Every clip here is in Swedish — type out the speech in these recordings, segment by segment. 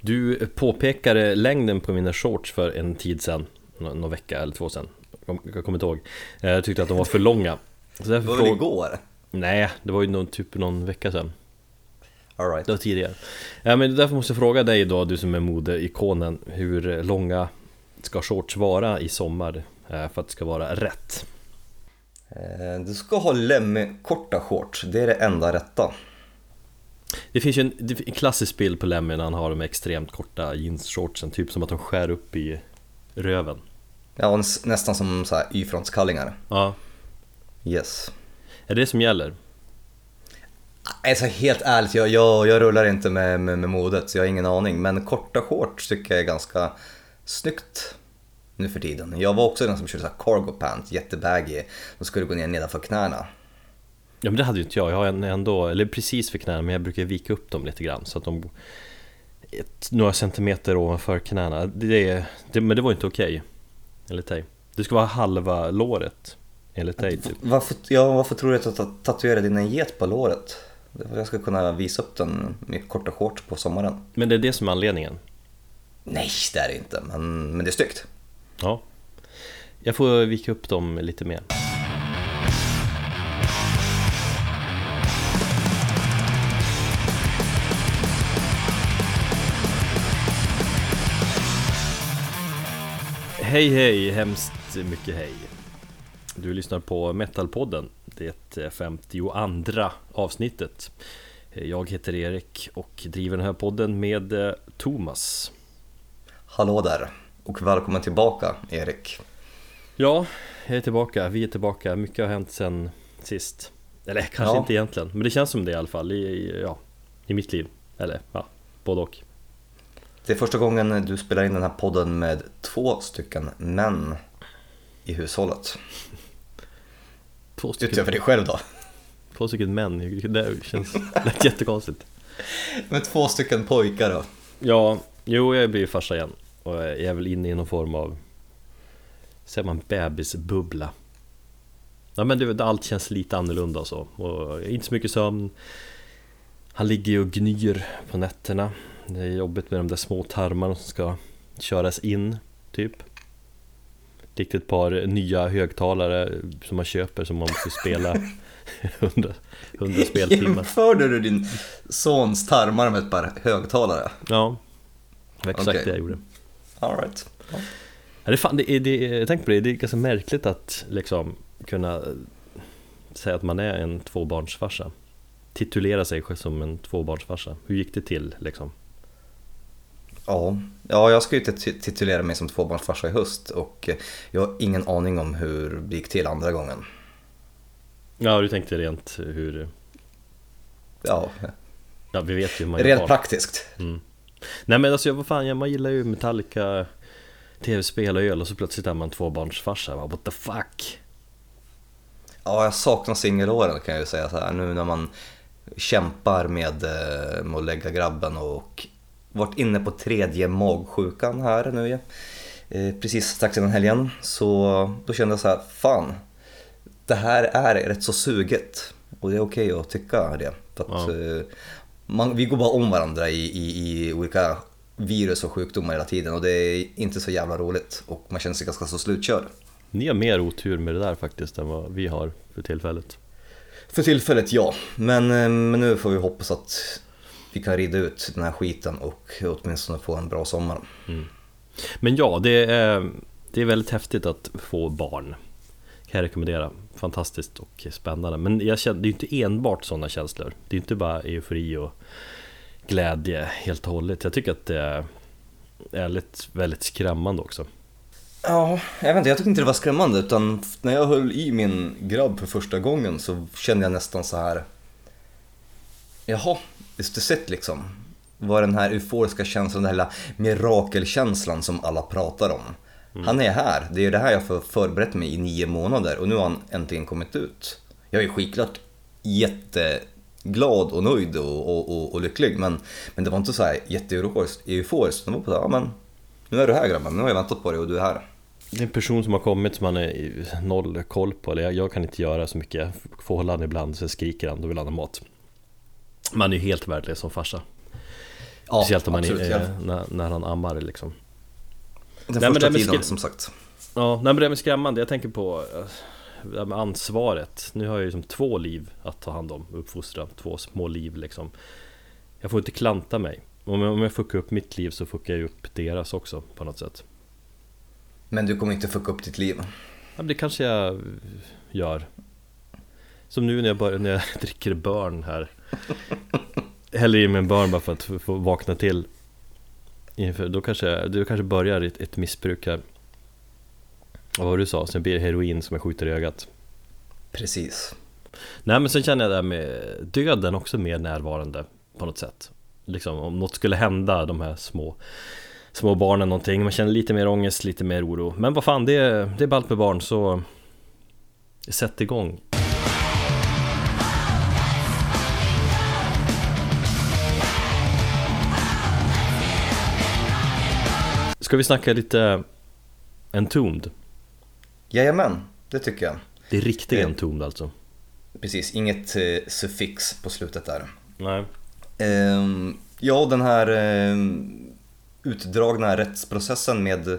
Du påpekade längden på mina shorts för en tid sedan, någon vecka eller två sedan. Jag kommer inte ihåg. Jag tyckte att de var för långa. Så därför var det igår? Nej, det var ju någon, typ någon vecka sedan. All right. Det var tidigare. Ja, men därför måste jag fråga dig då, du som är modeikonen, hur långa ska shorts vara i sommar eh, för att det ska vara rätt? Eh, du ska ha Lemmy-korta shorts, det är det enda rätta. Det finns ju en, en klassisk bild på Lemmy när han har de extremt korta jeansshortsen, typ som att de skär upp i röven. Ja, nästan som så här Y-frontskallingar. Ja. Yes. Är det det som gäller? Alltså helt ärligt, jag, jag, jag rullar inte med, med, med modet så jag har ingen aning. Men korta shorts tycker jag är ganska snyggt nu för tiden. Jag var också den som körde så cargo pants, jättebaggy. De skulle gå ner nedanför knäna. Ja men det hade ju inte jag, jag har en ändå, eller precis för knäna men jag brukar vika upp dem lite grann så att de ett, några centimeter ovanför knäna, det, det, men det var inte okej okay, enligt dig. Det ska vara halva låret enligt dig typ. Varför, ja, varför tror du att du tatuerade din get på låret? Jag ska kunna visa upp den med korta shorts på sommaren. Men det är det som är anledningen? Nej, det är det inte, men, men det är snyggt. Ja, jag får vika upp dem lite mer. Hej hej, hemskt mycket hej. Du lyssnar på Metalpodden, det 52 avsnittet. Jag heter Erik och driver den här podden med eh, Thomas. Hallå där och välkommen tillbaka Erik. Ja, jag är tillbaka, vi är tillbaka, mycket har hänt sen sist. Eller kanske ja. inte egentligen, men det känns som det i alla fall i, ja, i mitt liv. Eller ja, både och. Det är första gången du spelar in den här podden med två stycken män i hushållet. Två stycken... Utöver dig själv då? Två stycken män, det känns lätt jättekonstigt. Men två stycken pojkar då? Ja, jo jag blir farsa igen och jag är väl inne i någon form av Säger man bebisbubbla Ja men det, allt känns lite annorlunda och så och inte så mycket sömn Han ligger ju och gnyr på nätterna Det är jobbigt med de där små tarmarna som ska köras in typ Likt ett par nya högtalare som man köper som man måste spela 100, 100 speltimmar Jämförde du din sons tarmar med ett par högtalare? Ja, exakt okay. det jag gjorde Alright ja. det, fan, det, är, det, jag tänkte på det, det är ganska märkligt att liksom kunna säga att man är en tvåbarnsfarsa Titulera sig som en tvåbarnsfarsa, hur gick det till liksom? Ja, ja jag ska ju titulera mig som tvåbarnsfarsa i höst och jag har ingen aning om hur det gick till andra gången. Ja, du tänkte rent hur... Ja. Ja, vi vet ju hur man Rent praktiskt. Mm. Nej men alltså, vad fan, man gillar ju Metallica, tv-spel och öl och så plötsligt är man tvåbarnsfarsa. What the fuck? Ja, jag saknar singelåren kan jag ju säga så här nu när man kämpar med, eh, med att lägga grabben och varit inne på tredje magsjukan här nu eh, precis strax innan helgen. Så då kände jag så här, fan, det här är rätt så suget och det är okej okay att tycka det. För att, ja. Eh, man, vi går bara om varandra i, i, i olika virus och sjukdomar hela tiden och det är inte så jävla roligt och man känner sig ganska så slutkörd. Ni har mer otur med det där faktiskt än vad vi har för tillfället. För tillfället ja, men, eh, men nu får vi hoppas att vi kan rida ut den här skiten och åtminstone få en bra sommar. Mm. Men ja, det är, det är väldigt häftigt att få barn. Kan jag rekommendera. Fantastiskt och spännande. Men jag känner, det är inte enbart sådana känslor. Det är inte bara eufori och glädje helt och hållet. Jag tycker att det är väldigt, väldigt skrämmande också. Ja, jag vet inte, jag tyckte inte det var skrämmande utan när jag höll i min grabb för första gången så kände jag nästan så här Jaha, Is the set liksom. Var den här euforiska känslan, den här mirakelkänslan som alla pratar om. Mm. Han är här, det är det här jag har förberett mig i nio månader och nu har han äntligen kommit ut. Jag är skitklart jätteglad och nöjd och, och, och, och, lycklig men, men det var inte så här jätteeuforiskt. Det var på så men nu är du här grabben, nu har jag väntat på dig och du är här. Det är en person som har kommit som man är noll koll på, eller jag, jag kan inte göra så mycket. Får hålla han ibland så skriker han, då vill han ha mat. Man är ju helt värdelös som farsa. Ja, Speciellt om man absolut, är, ja. när, när han ammar liksom Den Nej, första tiden som sagt. Ja, nej men det är med skrämmande, jag tänker på eh, det här med ansvaret Nu har jag ju som två liv att ta hand om, uppfostra två små liv liksom Jag får inte klanta mig Om jag, om jag fuckar upp mitt liv så fuckar jag upp deras också på något sätt Men du kommer inte fucka upp ditt liv. Ja, det kanske jag gör Som nu när jag, börjar, när jag dricker burn här Häller i mig en burn bara för att få- vakna till Inför, då kanske, då kanske börjar ett, ett missbruk här. Vad var det du sa? Sen blir det heroin som jag skjuter i ögat. Precis. Nej men sen känner jag det här med döden också mer närvarande på något sätt. Liksom om något skulle hända de här små Små barnen någonting, man känner lite mer ångest, lite mer oro. Men vad fan, det är, det är ballt med barn så Sätt igång Ska vi snacka lite Entombed? Jajamän, det tycker jag. Det är riktiga Eh. Entombed alltså Precis, inget eh, suffix på slutet där. Nej Ehm, ja, den här ehm, utdragna rättsprocessen med,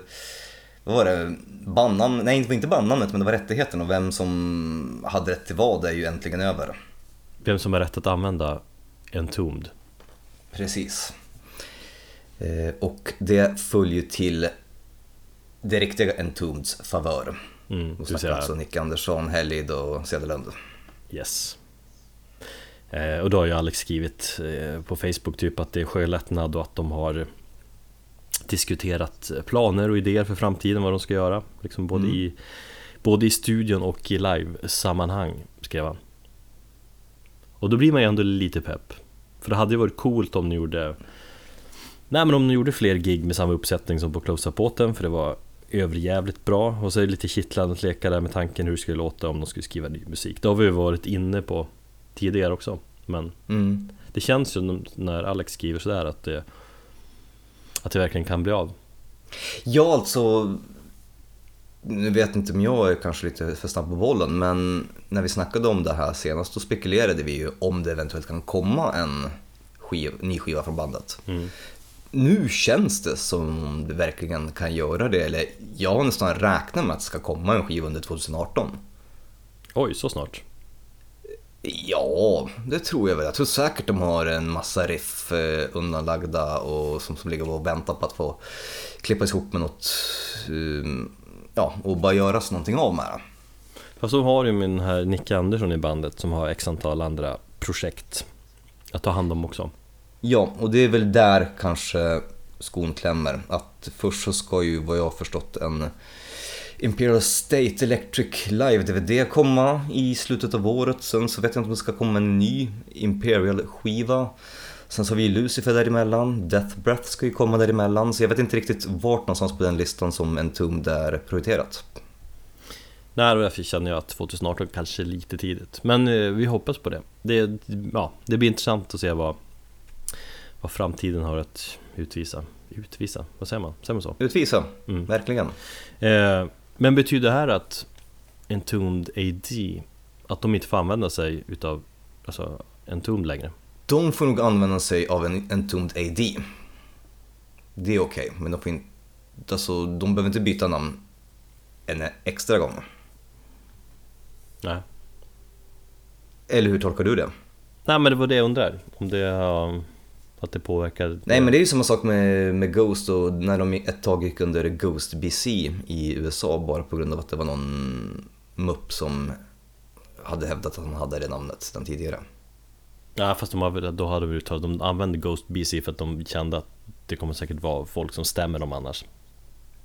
vad var det, bannamn, nej det var inte bannamnet men det var rättigheten och vem som hade rätt till vad är ju äntligen över. Vem som har rätt att använda Entombed Precis. Eh, och det följer till det riktiga Entombeds favör. mm, Då snackar alltså Nick Andersson, Hellid och Cederlund. Yes eh, Och då har ju Alex skrivit eh, på Facebook typ att det är sjölättnad och att de har diskuterat planer och idéer för framtiden vad de ska göra liksom både, Mm. i, både i studion och i live-sammanhang skrev han Och då blir man ju ändå lite pepp För det hade ju varit coolt om ni gjorde Nej men om ni gjorde fler gig med samma uppsättning som på Close Up-båten för det var överjävligt bra och så är det lite kittlande att leka där med tanken hur det skulle låta om de skulle skriva ny musik Det har vi ju varit inne på tidigare också Men Mm. det känns ju när Alex skriver sådär att det Att det verkligen kan bli av Ja, alltså. Nu vet inte om jag är kanske lite för snabb på bollen, men när vi snackade om det här senast då spekulerade vi ju om det eventuellt kan komma en skiv, ny skiva från bandet. mm. Nu känns det som om det verkligen kan göra det, eller jag har nästan räknat med att det ska komma en skiva under 2018. Oj, så snart? Ja, det tror jag väl. Jag tror säkert de har en massa riff eh, undanlagda och som, som ligger och väntar på att få klippas ihop med något, um, ja, och bara göras någonting av med det. Fast så har ju min här Nicke Andersson i bandet som har x antal andra projekt Att ta hand om också Ja, och det är väl där kanske skon klämmer. Att först så ska ju, vad jag har förstått, en Imperial State Electric Live-DVD komma i slutet av året. Sen så vet jag inte om det ska komma en ny Imperial-skiva. Sen så har vi Lucifer däremellan, Death Breath ska ju komma däremellan. Så jag vet inte riktigt vart någonstans på den listan som Entombed är prioriterat. Nej, och därför känner jag att 2018 kanske är lite tidigt Men eh, vi hoppas på det det, ja, det blir intressant att se vad vad framtiden har att utvisa Utvisa? Vad säger man? Säger man så? Utvisa, Mm. verkligen. Eh, men betyder det här att Entombed AD Att de inte får använda sig utav Alltså Entombed längre? De får nog använda sig av en Entombed AD. Det är okej, men de får inte, alltså, de behöver inte byta namn en extra gång. Nej Eller hur tolkar du det? Nej men det var det jag undrar Om det har Att det påverkar Nej men det är ju samma sak med, med Ghost och när de ett tag gick under Ghost BC i USA bara på grund av att det var någon mupp som hade hävdat att han hade det namnet den tidigare. Ja fast de då hade uttalat De använde Ghost BC för att de kände att Det kommer säkert vara folk som stämmer dem annars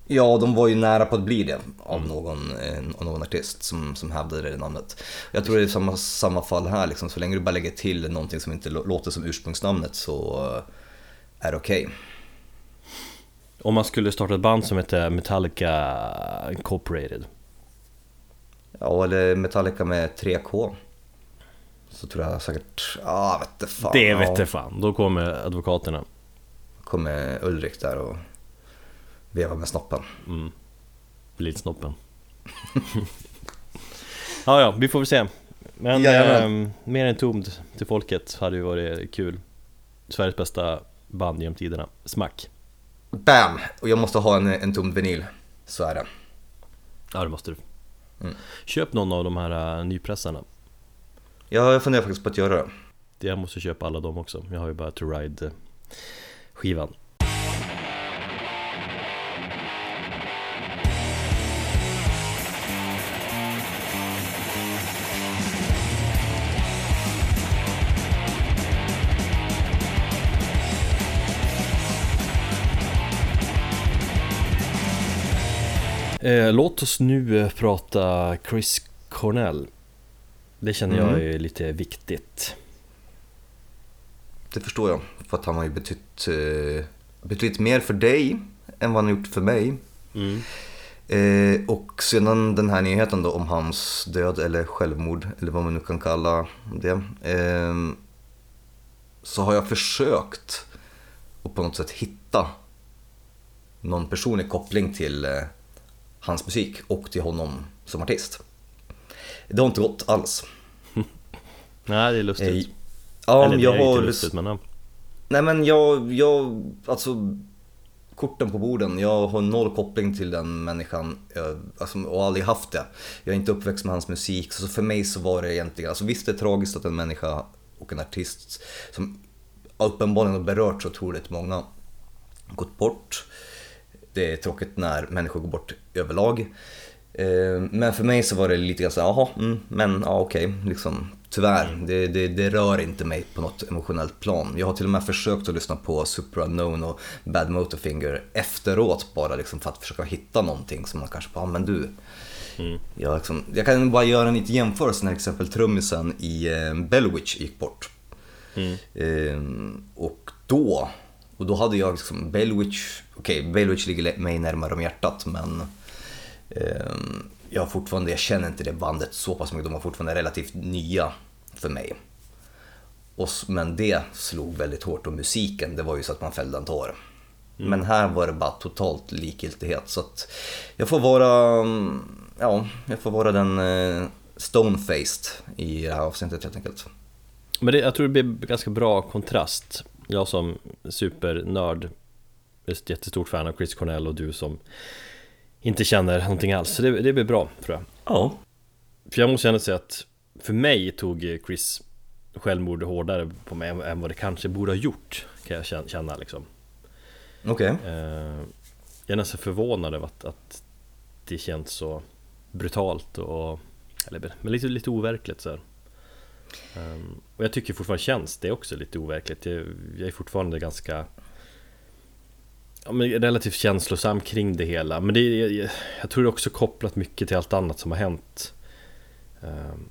Ja, de var ju nära på att bli det av någon, eh, av någon artist som, som hävdade det namnet. Jag tror det är samma, samma fall här, liksom. så länge du bara lägger till någonting som inte lå- låter som ursprungsnamnet så eh, är det okej. Om man skulle starta ett band som heter Metallica Incorporated Ja, eller Metallica med 3K. Så tror jag säkert, ja ah, vet fan. Det ja. vete fan, då kommer advokaterna kommer Ulrik där och vevar med snoppen. mm. Blitsnoppen Ja ja, vi får väl se Men eh, mer än tomt till folket hade ju varit kul Sveriges bästa band genom tiderna. Smack! Bam! Och jag måste ha en, en tom vinyl. Så är det. Ja det måste du. Mm. Köp någon av de här uh, nypressarna. Ja, jag funderar faktiskt på att göra det. Jag måste köpa alla dem också. Jag har ju bara To Ride eh, låt oss nu eh, prata Chris Cornell. Det känner jag Mm. är lite viktigt. Det förstår jag. För att han har ju betytt, eh, betydligt mer för dig än vad han har gjort för mig. Mm. Eh, och sedan den här nyheten då om hans död eller självmord eller vad man nu kan kalla det. Eh, så har jag försökt att på något sätt hitta någon personlig koppling till hans musik och till honom som artist. Det har inte gått alls. Nej, det är lustigt. Eh, ja, Eller det jag är har inte lustigt, men. Nej men jag, jag, alltså korten på borden, jag har noll koppling till den människan jag, alltså, och aldrig haft det. Jag är inte uppväxt med hans musik, så för mig så var det egentligen, alltså visst det är tragiskt att en människa och en artist som uppenbarligen har berört så otroligt många gått bort. Det är tråkigt när människor går bort överlag. Eh, Men för mig så var det lite grann så jaha, mm, men ja okej, liksom tyvärr, det, det, det rör inte mig på något emotionellt plan. Jag har till och med försökt att lyssna på Super Unknown och Bad Motorfinger efteråt bara liksom för att försöka hitta någonting som man kanske ja men du. Mm. Jag, liksom, jag kan bara göra en liten jämförelse när till exempel trummisen i eh, Bellwitch gick bort. Mm. Ehm, och då, och då hade jag liksom Bellwitch, okej Bellwitch ligger mig närmare om hjärtat men ehm, jag fortfarande, jag känner inte det bandet så pass mycket, de var fortfarande relativt nya för mig. Och, men det slog väldigt hårt och musiken, det var ju så att man fällde en tår. Men här var det bara totalt likgiltighet så att jag får vara, mm, ja, jag får vara den eh, stone-faced i det här avsnittet helt enkelt. Men det, jag tror det blir ganska bra kontrast. Jag som supernörd, är ett jättestort fan av Chris Cornell och du som inte känner någonting alls. Så det, det blir bra tror jag. Ja. För jag måste ändå säga att för mig tog Chris självmord hårdare på mig än- vad det kanske borde ha gjort. Kan jag känna, liksom. Okej. Eh, jag är nästan förvånad över att, att det känns så brutalt och eller, men lite, lite overkligt så. Ehm, och jag tycker fortfarande känns det också lite overkligt. Jag, jag är fortfarande ganska ja, men relativt känslosam kring det hela. Men det, jag, jag tror det är också kopplat mycket till allt annat som har hänt ehm,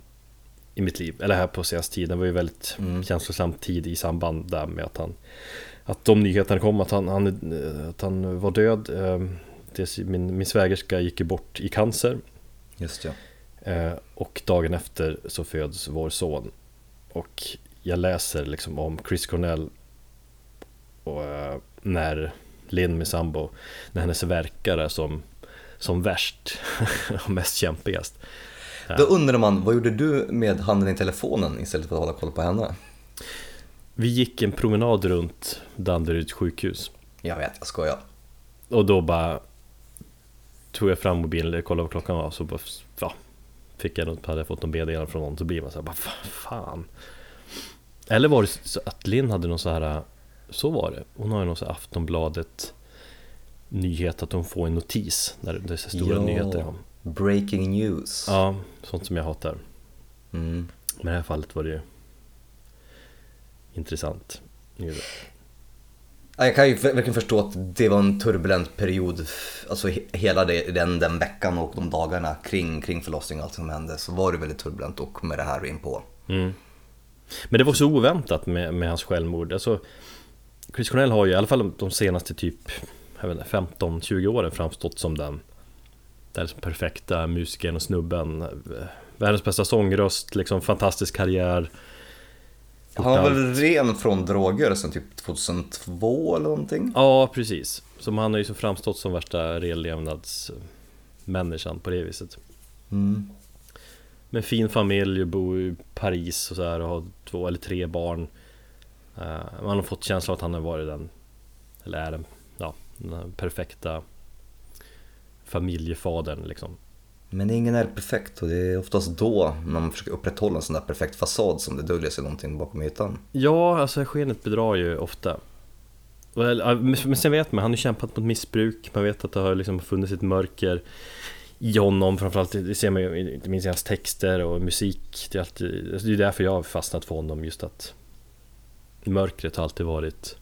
i mitt liv. Eller här på senaste tiden. Det var ju väldigt Mm. känslosam tid i samband där med att han att de nyheterna kom att han, han, eh, att han var död. Dels min, min svägerska gick ju bort i cancer Just ja. eh, och dagen efter så föds vår son. Och jag läser liksom om Chris Cornell och eh, när Linn, min sambo, när hennes verkare som, som värst och mest kämpigast. Då undrar man, vad gjorde du med handen i telefonen istället för att hålla koll på henne? Vi gick en promenad runt Danderyds sjukhus Jag vet, jag skojar. Och då bara tog jag fram mobilen, kollade vad klockan var så bara, ja, fick jag något, hade jag fått någon meddelande från någon så blir man så här, bara "Fa- fan Eller var det så att Linn hade någon så här Så var det, hon har ju någon Aftonbladet Nyhet att hon får en notis när det är så stora Ja. nyheter om Breaking news. Ja, sånt som jag hatar Mm. Men i det här fallet var det ju Intressant. Ja, Jag kan ju verkligen förstå att det var en turbulent period, alltså he- hela den, den veckan och de dagarna kring, kring förlossningen och allt som hände så var det väldigt turbulent och med det här in på. Mm. Men det var så oväntat med, med hans självmord. Alltså, Chris Cornell har ju i alla fall de senaste typ jag vet inte, 15-20 åren framstått som den den liksom perfekta musikern och snubben. Världens bästa sångröst, liksom fantastisk karriär. Han var väl ren från droger sen typ 2002 eller någonting? Ja, precis. Som han har ju så framstått som värsta renlevnadsmänniskan på det viset. Mm. Med fin familj och bo i Paris och så här och ha två eller tre barn. Eh, man har fått känslan att han har varit den, eller är den, ja, den perfekta familjefadern liksom. Men ingen är perfekt och det är oftast då man försöker upprätthålla en sån där perfekt fasad som det döljer sig någonting bakom ytan. Ja, alltså skenet bedrar ju ofta. Men sen vet man, han har kämpat mot missbruk, man vet att det har liksom funnits ett mörker i honom, framförallt det ser man ju inte minst i hans texter och musik. Det är, alltid, alltså det är därför jag har fastnat för honom, just att mörkret har alltid varit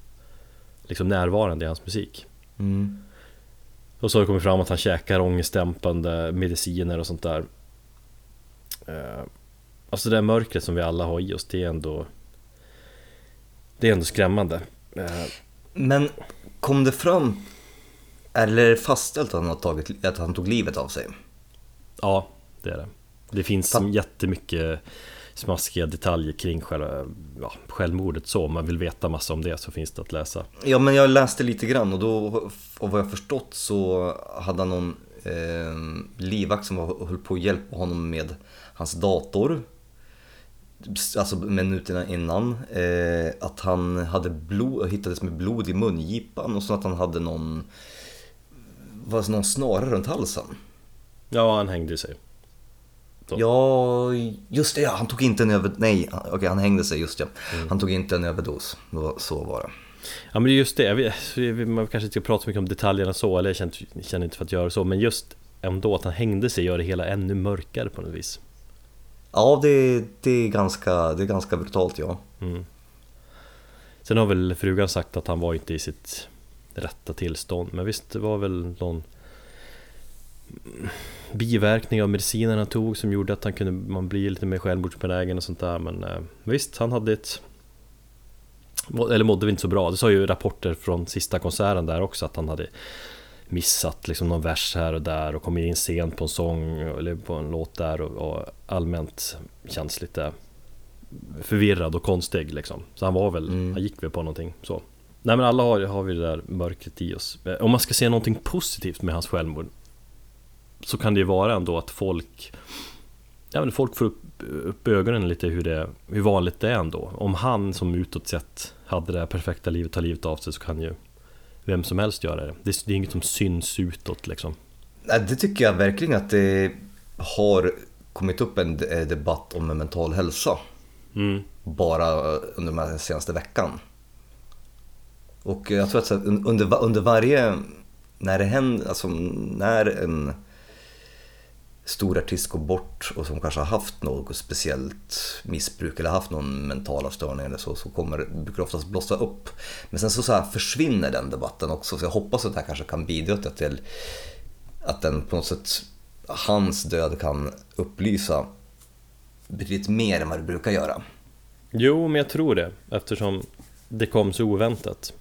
liksom närvarande i hans musik. Mm. Och så har det kommit fram att han käkar ångestdämpande mediciner och sånt där. Eh, alltså det där mörkret som vi alla har i oss, det är ändå Det är ändå skrämmande. Eh, Men kom det fram, eller är det fastställt att han, tagit, att han tog livet av sig? Ja, det är det. Det finns Fan. jättemycket smaskiga detaljer kring själva ja, självmordet så om man vill veta massa om det så finns det att läsa. Ja men jag läste lite grann och då, och vad jag förstått så hade han någon eh, livvakt som var, höll på att hjälpa honom med hans dator. Alltså minuterna innan. Eh, att han hade blod, hittades med blod i mungipan och så att han hade någon, var någon snara runt halsen. Ja, han hängde sig. Så. Ja, just det, ja, han tog inte en överdos. Nej, okej han hängde sig, just ja. Han tog inte en överdos, så var det. Ja men det är just det, vet, man kanske inte ska prata så mycket om detaljerna så, eller jag känner, känner inte för att göra så, men just ändå att han hängde sig gör det hela ännu mörkare på något vis. Ja, det, det, är, ganska, det är ganska brutalt ja. Mm. Sen har väl frugan sagt att han var inte i sitt rätta tillstånd, men visst det var väl någon biverkning av medicinen han tog som gjorde att han kunde man bli lite mer självmordsbenägen och sånt där men eh, visst, han hade ett eller mådde väl inte så bra. Det sa ju rapporter från sista konserten där också att han hade missat liksom någon vers här och där och kommit in sent på en sång eller på en låt där och, och allmänt känns lite förvirrad och konstig liksom. Så han var väl, Mm. han gick väl på någonting så. Nej men alla har, har vi det där mörkret i oss. Eh, Om man ska se någonting positivt med hans självmord så kan det ju vara ändå att folk Ja men folk får upp, upp ögonen lite hur, det, hur vanligt det är ändå. Om han som utåt sett hade det perfekta livet, tar livet av sig så kan ju vem som helst göra det. Det är, det är inget som syns utåt liksom. Nej, Det tycker jag verkligen att det har kommit upp en de- debatt om mental hälsa Mm. bara under den senaste veckan. Och jag tror att under, under varje, när det händer, alltså när en stor artist går bort och som kanske har haft något speciellt missbruk eller haft någon mentala störning eller så, så kommer, brukar det oftast blossa upp. Men sen så, så här försvinner den debatten också, så jag hoppas att det här kanske kan bidra till att den på något sätt, hans död kan upplysa betydligt mer än vad det brukar göra. Jo, men jag tror det eftersom det kom så oväntat.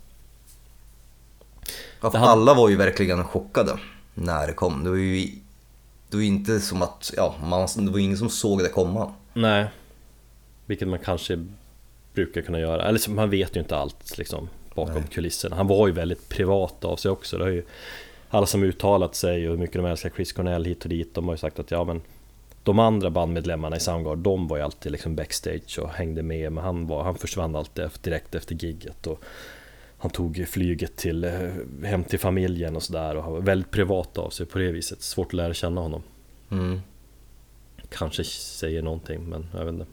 Ja, för hade- Alla var ju verkligen chockade när det kom. Det var ju det var inte som att, ja, man, det var ingen som såg det komma. Nej, vilket man kanske brukar kunna göra. Eller så- man vet ju inte allt liksom bakom Nej. kulisserna. Han var ju väldigt privat av sig också. Det har ju alla som uttalat sig och hur mycket de älskar Chris Cornell hit och dit. De har ju sagt att ja men de andra bandmedlemmarna i Soundgarden, de var ju alltid liksom backstage och hängde med. Men han, var, han försvann alltid direkt efter gigget. Och han tog flyget till, eh, hem till familjen och sådär. Och han var väldigt privat av sig på det viset. Svårt att lära känna honom. Mm. Kanske säger någonting, men jag vet inte.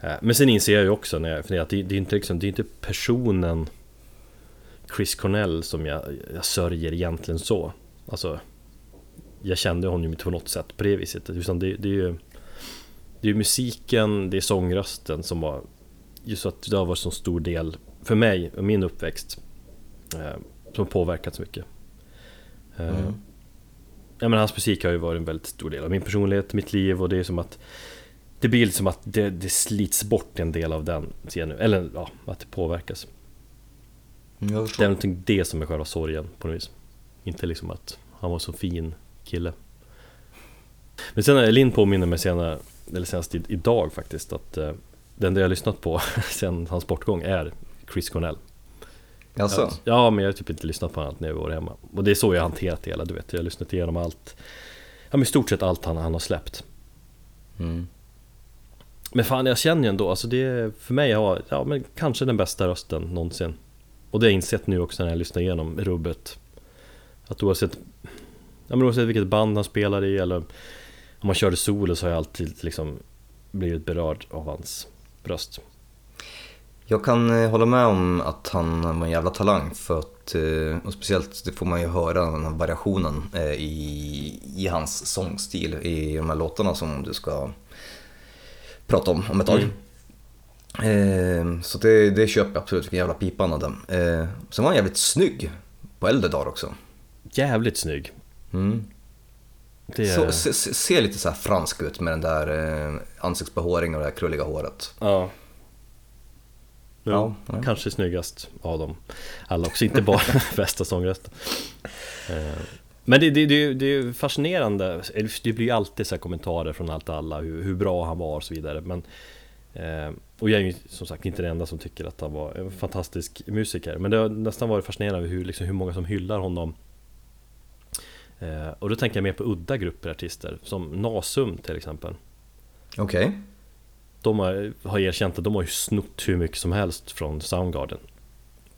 Eh, Men sen inser jag ju också när jag funderar att det, det är inte liksom, det är inte personen Chris Cornell som jag, jag sörjer egentligen så. Alltså, jag kände honom ju inte på något sätt på det viset. Utan det, det är ju det är musiken, det är sångrösten som var just att det har varit så stor del för mig och min uppväxt eh, som påverkat så mycket. Eh, Mm. Ja men hans musik har ju varit en väldigt stor del av min personlighet, mitt liv och det är som att Det blir som att det, det slits bort en del av den scenen, eller ja, att det påverkas Jag Det är någonting det som är själva sorgen på något vis Inte liksom att han var så fin kille Men sen är Linn påminner mig senare, eller senast idag faktiskt att eh, Den där jag lyssnat på sen hans bortgång är Chris Cornell Alltså, Ja, men jag har typ inte lyssnat på allt när jag var hemma. Och det är så jag har hanterat det hela, du vet. Jag har lyssnat igenom allt. Ja, men i stort sett allt han, han har släppt. mm. Men fan jag känner ju ändå, alltså det är för mig har, ja men kanske den bästa rösten någonsin Och det har jag insett nu också när jag lyssnar igenom rubbet Att oavsett, ja men oavsett vilket band han spelar i eller om man körde solo så har jag alltid liksom blivit berörd av hans röst Jag kan eh, hålla med om att han var en jävla talang för att, eh, och speciellt det får man ju höra den här variationen eh, i, i hans sångstil i de här låtarna som du ska prata om om ett tag. Eh, så det, det köper jag absolut, vilken jävla pipa han hade. Sen var han jävligt snygg på äldre dagar också. Jävligt snygg Mm. det Så, se, se, ser lite så här fransk ut med den där eh, ansiktsbehåringen och det där krulliga håret. Ja Ja, ja. kanske snyggast av dem alla också, inte bara bästa sångrösten Eh, Men det, det, det, det är fascinerande, det blir ju alltid så kommentarer från allt och alla hur, hur bra han var och så vidare. Men eh, Och jag är ju som sagt inte den enda som tycker att han var en fantastisk musiker. Men det har nästan varit fascinerande hur, liksom, hur många som hyllar honom. Eh, Och då tänker jag mer på udda grupper artister, som Nasum till exempel. Okej. De har, har erkänt att de har ju snott hur mycket som helst från Soundgarden.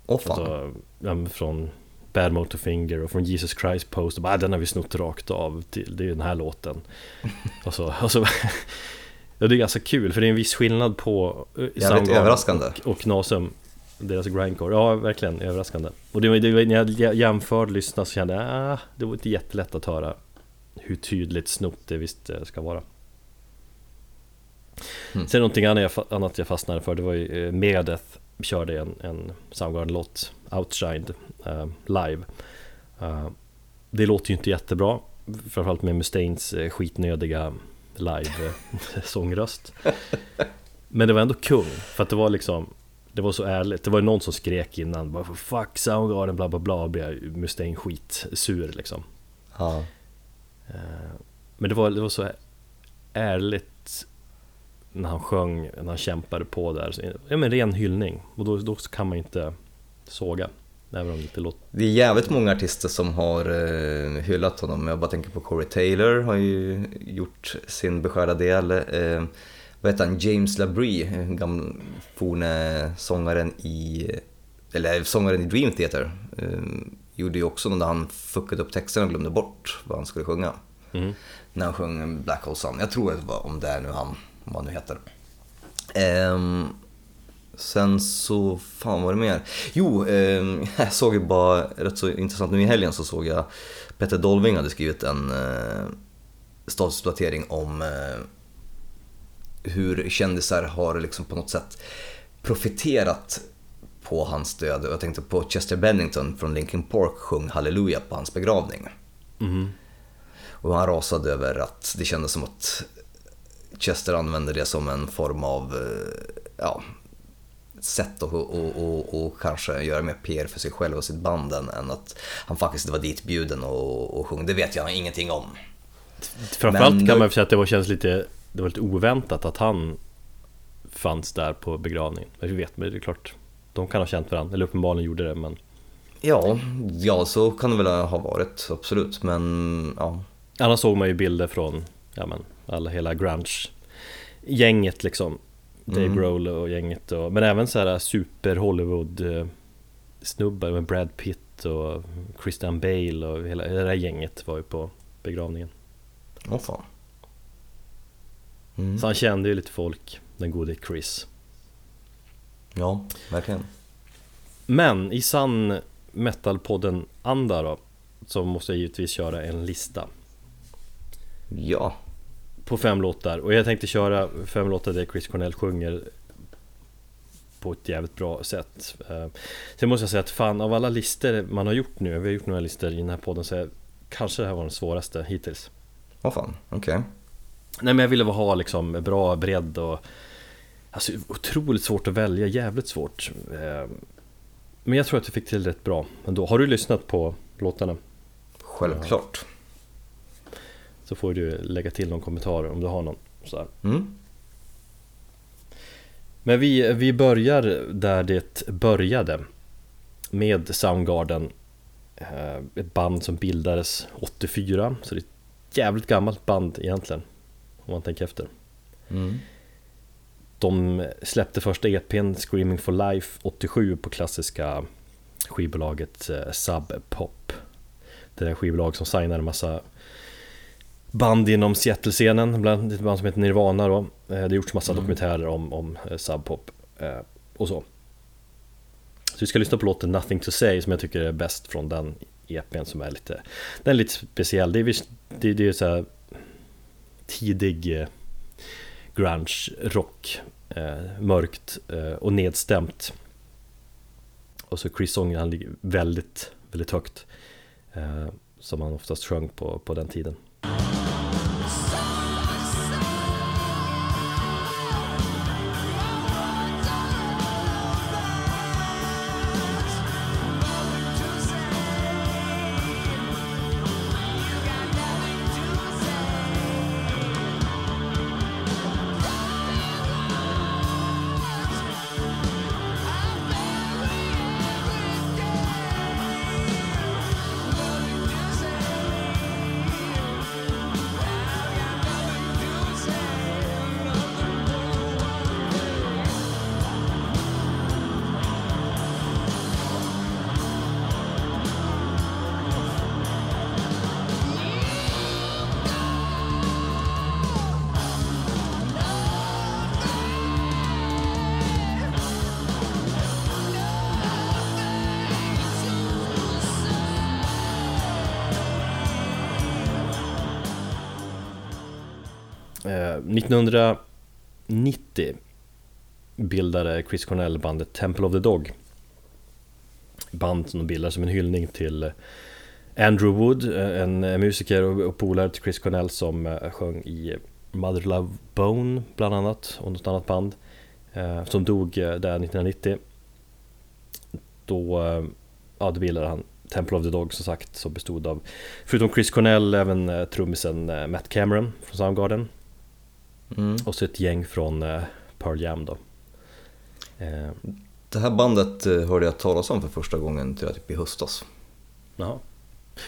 Åh fan. Alltså, från Bad Motorfinger och från Jesus Christ Post och bara, "Ah, den har vi snott rakt av till, det är den här låten. Och så, och så ja, Det är ganska kul för det är en viss skillnad på eh, Soundgarden överraskande. och, och Nasum Deras grindcore, ja verkligen överraskande. Och det var, det var när jag jä- jämförde lyssnade så kände jag, ah, det var inte jättelätt att höra Hur tydligt snott det visst eh, ska vara Mm. Sen någonting annat jag, fastnade för det var ju eh, Megadeth körde en, en Soundgarden-låt, Outshined, eh, live Eh, Det låter ju inte jättebra Framförallt med Mustaines eh, skitnödiga live-sångröst Men det var ändå kung, för att det var liksom Det var så ärligt, det var ju någon som skrek innan bara 'Fuck Soundgarden' bla bla bla blev Mustaine skitsur liksom Ja. Men det var, det var så ärligt när han sjöng, när han kämpade på där. Så, Ja men ren hyllning och då, då kan man ju inte såga. Även om det inte låter... Det är jävligt många artister som har eh, hyllat honom. Jag bara tänker på Corey Taylor har ju gjort sin beskärda del. Eh, vad heter han? James LaBrie, gamla forne sångaren i, eller sångaren i Dream Theater. Eh, gjorde ju också när han fuckade upp texten och glömde bort vad han skulle sjunga. Mm. När han sjöng Black Hole Sun. Jag tror det var om det är nu han, vad nu heter. Ehm, sen så, fan var det mer? Jo, ehm, jag såg ju bara, rätt så intressant nu i helgen så såg jag Petter Dolving hade skrivit en eh, statusuppdatering om eh, hur kändisar har liksom på något sätt profiterat på hans död. Och jag tänkte på Chester Bennington från Linkin Park sjöng Halleluja på hans begravning. Mhm. Och han rasade över att det kändes som att Chester använde det som en form av eh, ja, sätt att och, och, och kanske göra mer PR för sig själv och sitt band än att han faktiskt var ditbjuden och, och sjöng. Det vet jag ingenting om. Framförallt Men kan man säga att det var, känns lite, det var lite oväntat att han fanns där på begravningen. Men vi vet, men det är klart, de kan ha känt varandra, eller uppenbarligen gjorde det men Ja, ja så kan det väl ha varit, absolut. Men ja, Annars såg man ju bilder från, ja men, alla, hela grunge-gänget liksom Dave Mm. Grohl och gänget och, men även så här super Hollywood eh, med Brad Pitt och Christian Bale och hela det där gänget var ju på begravningen åh fan. Mm. Så han kände ju lite folk, den gode Chris Ja, verkligen. Men i sann metalpodden anda då Så måste jag givetvis köra en lista Ja, På fem låtar och jag tänkte köra fem låtar där Chris Cornell sjunger På ett jävligt bra sätt Eh, Sen måste jag säga att fan av alla listor man har gjort nu Vi har gjort några listor i den här podden så jag, Kanske det här var den svåraste hittills åh fan, okej. Nej men jag ville ha liksom bra bredd och Alltså otroligt svårt att välja, jävligt svårt Eh, Men jag tror att jag fick till rätt bra ändå Har du lyssnat på låtarna? Självklart. Så får du lägga till någon kommentar om du har någon så. Mm. Men vi, vi börjar där det började Med Soundgarden eh, Ett band som bildades 84 Så det är ett jävligt gammalt band egentligen Om man tänker efter Mm. De släppte första EPn Screaming for Life 87 på klassiska skivbolaget eh, Sub Pop. Det där skivbolag som signar en massa band inom Seattle-scenen, bland ett band som heter Nirvana då. Eh, det har gjorts massa Mm. dokumentärer om, om eh, Sub Pop eh, och så. Så vi ska lyssna på låten Nothing to say som jag tycker är bäst från den EPn som är lite Den är lite speciell, det är, det, det är så här tidig grunge rock eh, Mörkt och nedstämt Och så Chris sången han ligger väldigt, väldigt högt Som han oftast sjöng på, på den tiden Eh, 1990 bildade Chris Cornell bandet Temple of the Dog. Band som de bildade som en hyllning till eh, Andrew Wood, eh, en musiker och polare till Chris Cornell som sjöng i Mother Love Bone bland annat och något annat band som dog där 1990 Då, ja, då bildade han Temple of the Dog som sagt som bestod av Förutom Chris Cornell även trummisen Matt Cameron från Soundgarden. Mm. och så ett gäng från eh, Pearl Jam då eh, Det här bandet eh, hörde jag talas om för första gången tror jag typ i höstas. Jaha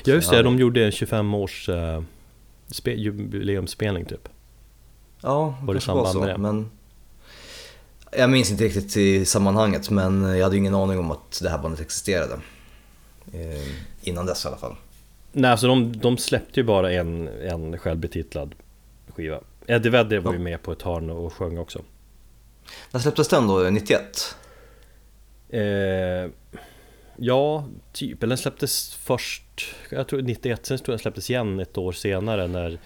Ja just det, Ja. de gjorde en 25 års eh, spe- jubileumsspelning typ Ja, Var det kanske var samband så, med det? men jag minns inte riktigt i sammanhanget men jag hade ju ingen aning om att det här bandet existerade. Eh, innan dess i alla fall. Nej alltså de, de släppte ju bara en, en självbetitlad skiva Eddie Vedder var ju med på ett hörn och sjöng också. När släpptes den då? 91? eh, Ja, typ, eller den släpptes först Jag tror 91, sen tror jag den släpptes igen ett år senare när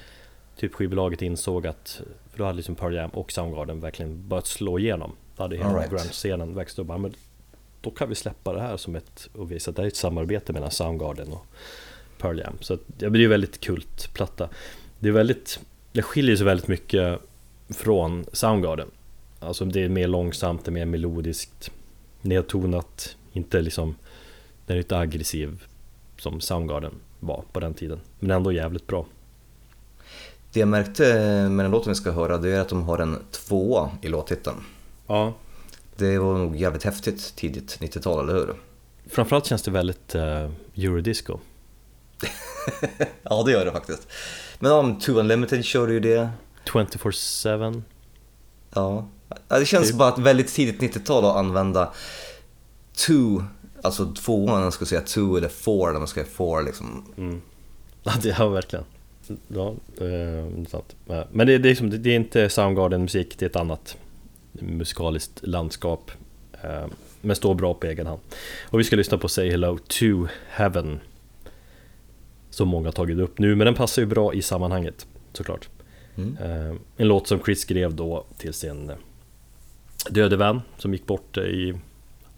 Typ skivbolaget insåg att För då hade liksom Pearl Jam och Soundgarden verkligen börjat slå igenom. Då hade hela right. grunge-scenen växt upp, men Då kan vi släppa det här som ett och visa att det är ett samarbete mellan Soundgarden och Pearl Jam. Så att, det är ju väldigt kultplatta Det är väldigt Det skiljer sig väldigt mycket från Soundgarden Alltså det är mer långsamt, det är mer melodiskt Nedtonat Inte liksom Den är inte aggressiv Som Soundgarden var på den tiden Men ändå jävligt bra Det jag märkte med den låten vi ska höra det är att de har en tvåa i låttiteln. Ja Det var nog jävligt häftigt tidigt 90-tal, eller hur? Framförallt känns det väldigt uh, Eurodisco Ja, det gör det faktiskt. Men om Two Unlimited kör ju det. 24-7 Ja. Ja, Det känns Typ. bara ett väldigt tidigt 90-tal att använda two, alltså tvåan, jag skulle säga two eller four, när man ska säga four liksom. mm. Ja det har verkligen Ja, eh, det är sant Eh, Men det, det, är liksom, det är inte Soundgarden musik, det är ett annat musikaliskt landskap eh, Men står bra på egen hand Och vi ska lyssna på Say Hello to Heaven Som många har tagit upp nu, men den passar ju bra i sammanhanget såklart Mm. Eh, En låt som Chris skrev då till sin eh, döde vän som gick bort eh, i,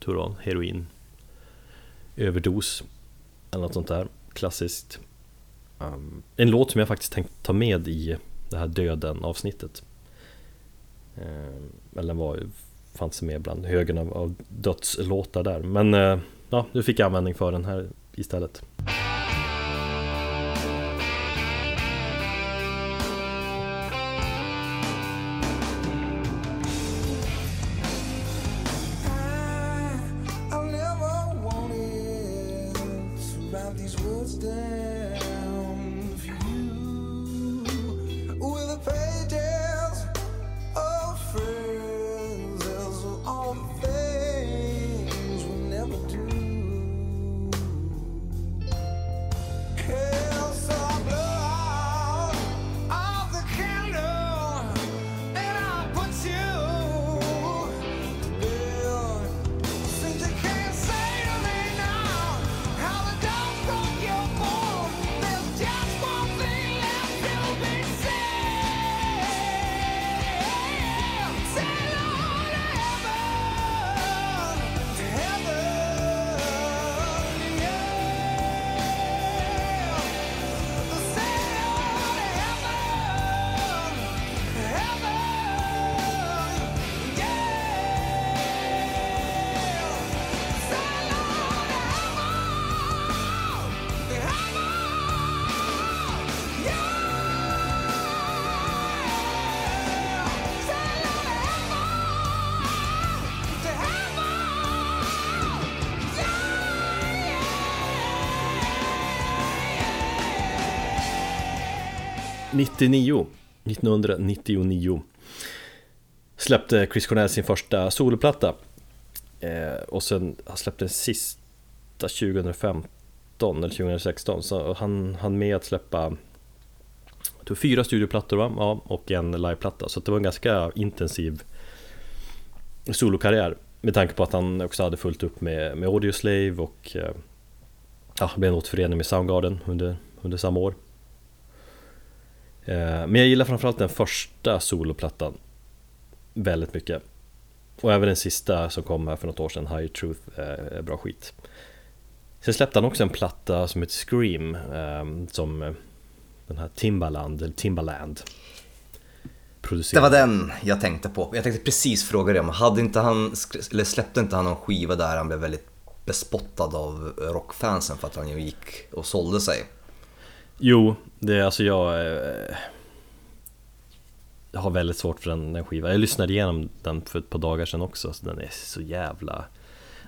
tror heroin överdos eller något sånt där klassiskt. En låt som jag faktiskt tänkt ta med i det här döden avsnittet. Eller den var, fanns med bland högen av, av dödslåtar där. Men ja, nu fick jag användning för den här istället. 99 1999 Släppte Chris Cornell sin första soloplatta. Eh, Och sen, han släppte den sista 2015 eller 2016 Så han hann med att släppa tog fyra studioplattor va? Ja, och en liveplatta. Så det var en ganska intensiv solokarriär. Med tanke på att han också hade fullt upp med, med Audioslave och eh, Ja, blev en återförening med Soundgarden under, under samma år. Eh, men jag gillar framförallt den första soloplattan Väldigt mycket Och även den sista som kom här för något år sedan, High Truth, eh, är bra skit Sen släppte han också en platta som heter Scream ehm, Som eh, den här Timbaland, eller Timbaland producerade. Det var den jag tänkte på. Jag tänkte precis fråga dig om, hade inte han, eller släppte inte han någon skiva där han blev väldigt bespottad av rockfansen för att han gick och sålde sig? Jo, det är alltså jag eh, Jag har väldigt svårt för den, den skivan. Jag lyssnade igenom den för ett par dagar sedan också så Den är så jävla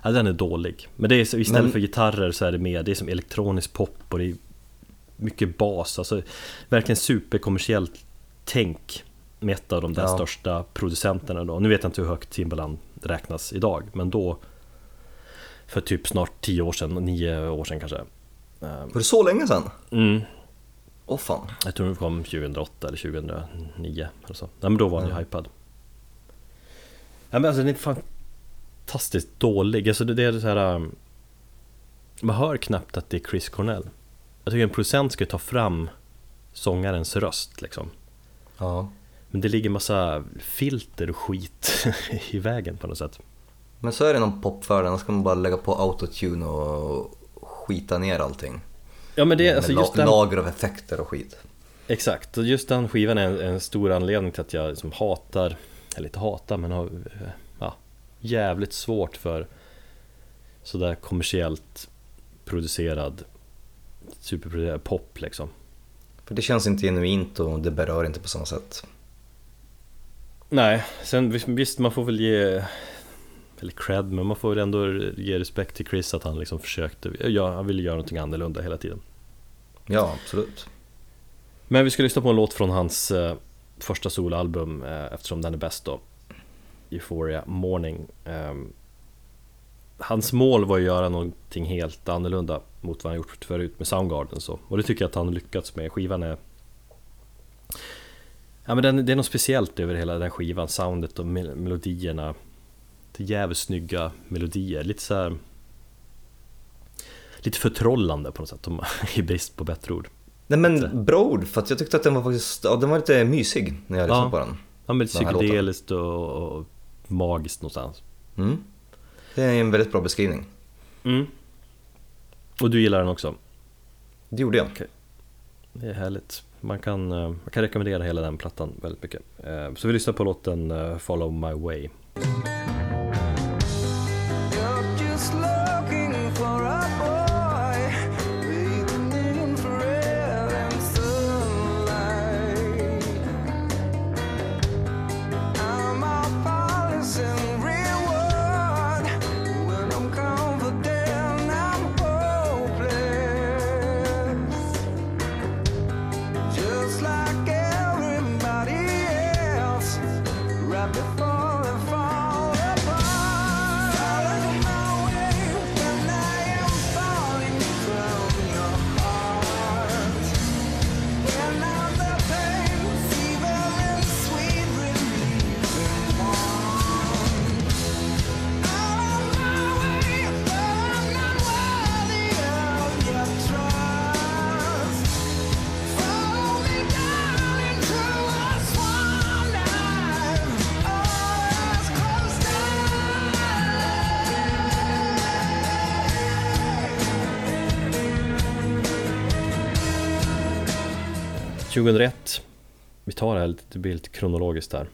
Ja den är dålig. Men det är så, istället Men- för gitarrer så är det mer Det är som elektronisk pop och det är Mycket bas, alltså Verkligen superkommersiellt tänk Med ett av de där Ja. största producenterna då. Nu vet jag inte hur högt Timbaland räknas idag Men då För typ snart 10 år sedan, 9 år sedan kanske. Eh, Var det så länge sedan? Mm, Åh fan. jag tror den kom 2008 eller 2009 eller så. Nej men då var han ju hypad. Ja, men alltså den är fantastiskt dålig. Alltså det det är så här. um, Man hör knappt att det är Chris Cornell. Jag tycker en producent ska ta fram sångarens röst liksom. Ja. Men det ligger massa filter och skit i vägen på något sätt. Men så är det någon pop för den, då ska man bara lägga på autotune och skita ner allting. Ja men det är alltså just den, Lager av effekter och skit. Exakt, och just den skivan är en, en stor anledning till att jag liksom hatar, eller inte hatar men har ja, jävligt svårt för sådär kommersiellt producerad superproducerad pop liksom. För det känns inte genuint och det berör inte på samma sätt. Nej, sen visst man får väl ge eller cred, men man får väl ändå ge respekt till Chris att han liksom försökte, ja, han ville göra någonting annorlunda hela tiden. Ja, absolut. Men vi ska lyssna på en låt från hans eh, första soloalbum eh, eftersom den är bäst då. Euphoria Morning. Ehm, Hans mål var att göra någonting helt annorlunda mot vad han gjort förut med Soundgarden så. Och det tycker jag att han lyckats med, skivan är Ja men den, det är något speciellt över hela den skivan, soundet och mel- melodierna Jävligt snygga melodier, lite så här Lite förtrollande på något sätt, i brist på bättre ord Nej men bra ord, för jag tyckte att den var faktiskt, ja, den var lite mysig när jag lyssnade Ja. på den. Ja men lite psykedeliskt och, och magiskt någonstans Mm. Det är en väldigt bra beskrivning. mm. Och du gillar den också? Det gjorde jag. Det är härligt Man kan, eh, man kan rekommendera hela den plattan väldigt mycket Eh, Så vi lyssnar på låten eh, Follow My Way 2001 Vi tar det här lite, det blir lite kronologiskt här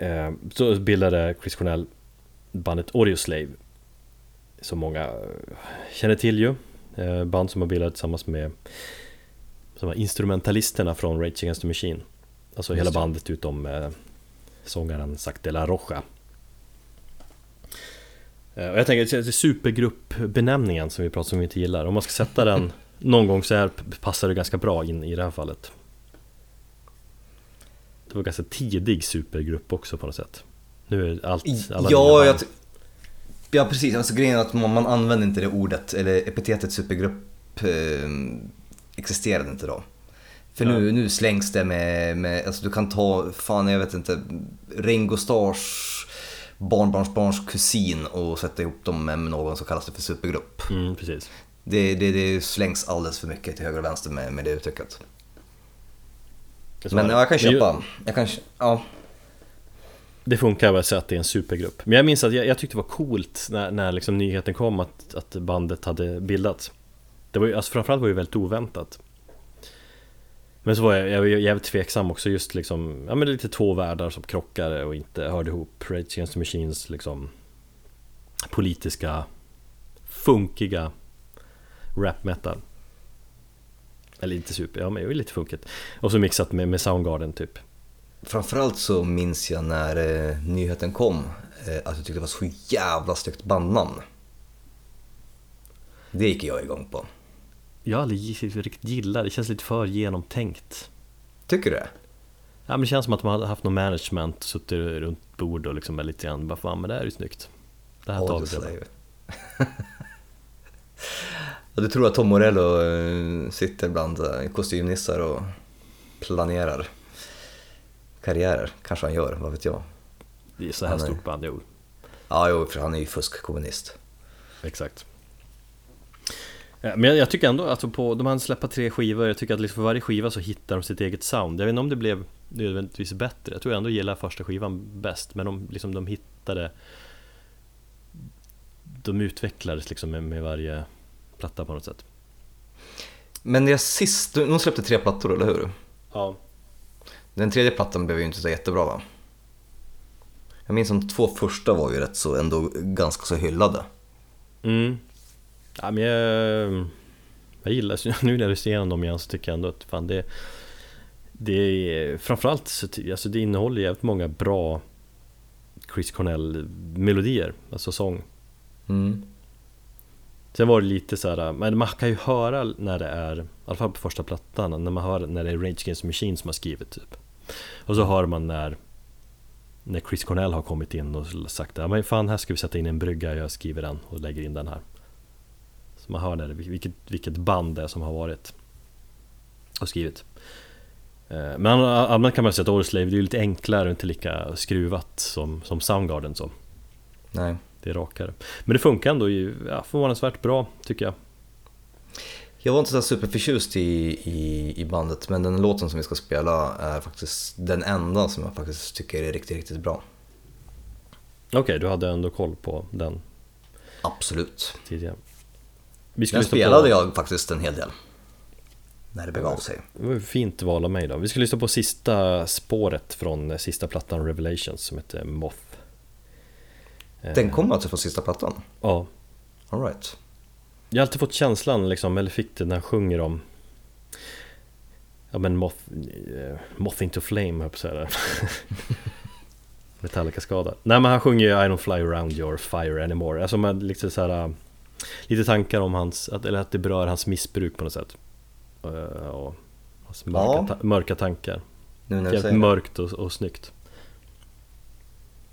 Eh, Så bildade Chris Cornell bandet Audioslave Som många eh, känner till ju. Eh, Band som har bildats tillsammans med som var instrumentalisterna från Rage Against the Machine. Alltså Just hela det. bandet utom eh, sångaren Zac de la Rocha. Eh, Och jag tänker, det är supergruppbenämningen som vi pratar om vi inte gillar. Om man ska sätta den någon gång så här passar det ganska bra in i det här fallet Det var ganska tidig supergrupp också på något sätt. Nu är allt... alla Ja, jag, ja, precis. Alltså, grejen är att man, man använder inte det ordet, eller epitetet supergrupp eh, existerade inte då. För nu, nu slängs det med, med, alltså du kan ta, fan jag vet inte, Ringo Stars barnbarnsbarns kusin och sätta ihop dem med någon som kallas det för supergrupp. Mm, precis. Det, det, det slängs alldeles för mycket till höger och vänster med, med det uttrycket. Så Men det. ja, jag kan köpa, jag kan, ja. Det funkar väl så att det är en supergrupp. Men jag minns att jag, jag tyckte det var coolt när, när liksom nyheten kom att, att bandet hade bildats. Det var ju, alltså framförallt var det ju väldigt oväntat. Men så var jag, jag ju jävligt tveksam också just liksom, ja men lite två världar som krockade och inte hörde ihop. Rage Against the Machines liksom politiska, funkiga rap metal. Eller inte super, ja men det är lite funkigt. Och så mixat med, med Soundgarden typ. Framförallt så minns jag när eh, nyheten kom eh, att jag tyckte det var så jävla snyggt bandnamn. Det gick jag igång på. Jag har aldrig riktigt gillat det, känns lite för genomtänkt Tycker du det? Ja men det känns som att de hade haft någon management, suttit runt bord och liksom lite grann bara fan men det här är ju snyggt Det här tar vi Ja, du tror att Tom Morello eh, sitter bland eh, kostymnissar och planerar karriärer? Kanske han gör, vad vet jag? Det är så här nej. stort band, jo Ja, jo, för han är ju fuskkommunist. Exakt Ja, Men jag, jag tycker ändå att på, de hann släppa tre skivor, jag tycker att liksom för varje skiva så hittar de sitt eget sound Jag vet inte om det blev nödvändigtvis bättre, jag tror jag ändå gillar första skivan bäst Men de, liksom, de hittade De utvecklades liksom med, med varje platta på något sätt Men det sist, de släppte tre plattor, eller hur? Ja Den tredje plattan blev ju inte så jättebra va? Jag minns de två första var ju rätt så ändå ganska så hyllade. Mm. Ja, men jag, jag gillar, nu när jag ser igenom dem igen så tycker jag ändå att fan det Det är framförallt så alltså det innehåller jävligt många bra Chris Cornell melodier, alltså sång Mm. Sen var det lite så här, men man kan ju höra när det är, i alla fall på första plattan, när man hör när det är Rage Against the Machine som har skrivit typ. Och så hör man när När Chris Cornell har kommit in och sagt ja men fan här ska vi sätta in en brygga, jag skriver den och lägger in den här. Så man hör när det, vilket, vilket band det är som har varit Och skrivit. Eh, men annars kan man säga att Orslave det är lite enklare och inte lika skruvat som, som Soundgarden så. Nej. Är rakare Men det funkar ändå ju, ja, förvånansvärt bra tycker jag Jag var inte så superförtjust i, i, i bandet men den låten som vi ska spela är faktiskt den enda som jag faktiskt tycker är riktigt, riktigt bra. Okej, du hade ändå koll på den Absolut. tidigare Vi Den lyssna spelade på, jag faktiskt en hel del. När det begav sig. Det var fint val av mig då Vi ska lyssna på sista spåret från sista plattan Revelations som heter Moth Den kom alltså från sista plattan? Ja All right. Jag har alltid fått känslan liksom, eller fick det när han sjunger om Ja men Moth, eh, Moth into Flame höll jag där. Metallica skadad Nej men han sjunger ju I don't fly around your fire anymore Alltså man liksom så här, äh, Lite tankar om hans, att, eller att det berör hans missbruk på något sätt Eh, Och hans mörka, Ja. ta- mörka tankar Nu när Jävligt mörkt och, och snyggt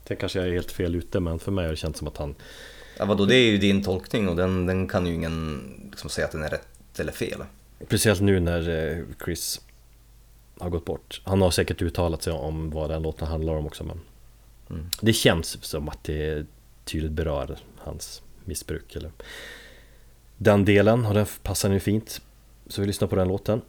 Sen kanske jag är helt fel ute men för mig har det känts som att han Ja, vadå, det är ju din tolkning och den, den kan ju ingen liksom säga att den är rätt eller fel. Speciellt nu när eh, Chris har gått bort. Han har säkert uttalat sig om vad den låten handlar om också men Mm. Det känns som att det tydligt berör hans missbruk eller den delen och den passar nu fint. Så vi lyssnar på den låten.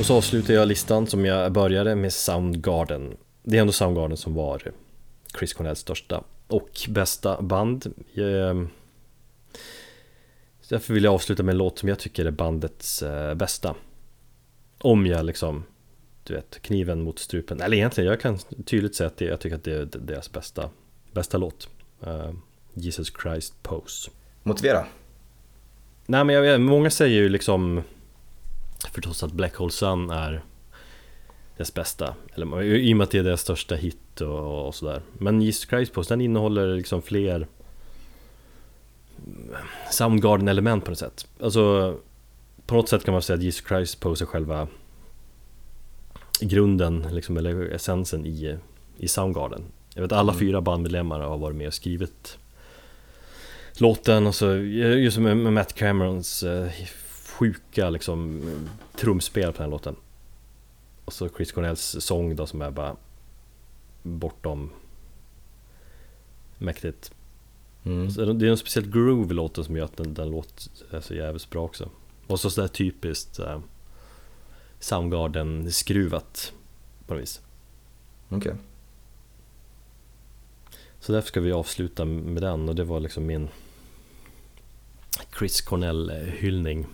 Och så avslutar jag listan som jag började med Soundgarden. Det är ändå Soundgarden som var Chris Cornells största och bästa band. Eh, Därför vill jag avsluta med en låt som jag tycker är bandets eh, bästa. Om jag liksom, du vet, kniven mot strupen. Eller egentligen, jag kan tydligt säga att jag tycker att det är deras bästa, bästa låt. Eh, Jesus Christ Pose. Motivera. Nej men jag vet, många säger ju liksom förstås att Black Hole Sun är dess bästa. Eller i och med att det är deras största hit och, och sådär. Men Jesus Christ Pose den innehåller liksom fler Soundgarden-element på något sätt. Alltså på något sätt kan man säga att Jesus Christ Pose är själva grunden, liksom, eller essensen i, i Soundgarden. Jag vet alla Mm. fyra bandmedlemmar har varit med och skrivit låten och så just med, med Matt Camerons eh, sjuka liksom trumspel på den här låten. Och så Chris Cornells sång då som är bara bortom mäktigt. Mm. Så det är en speciell groove i låten som gör att den, den är så jävligt bra också. Och så sådär typiskt eh, Soundgarden-skruvat på något vis. Okej. Så därför ska vi avsluta med den och det var liksom min Chris Cornell-hyllning.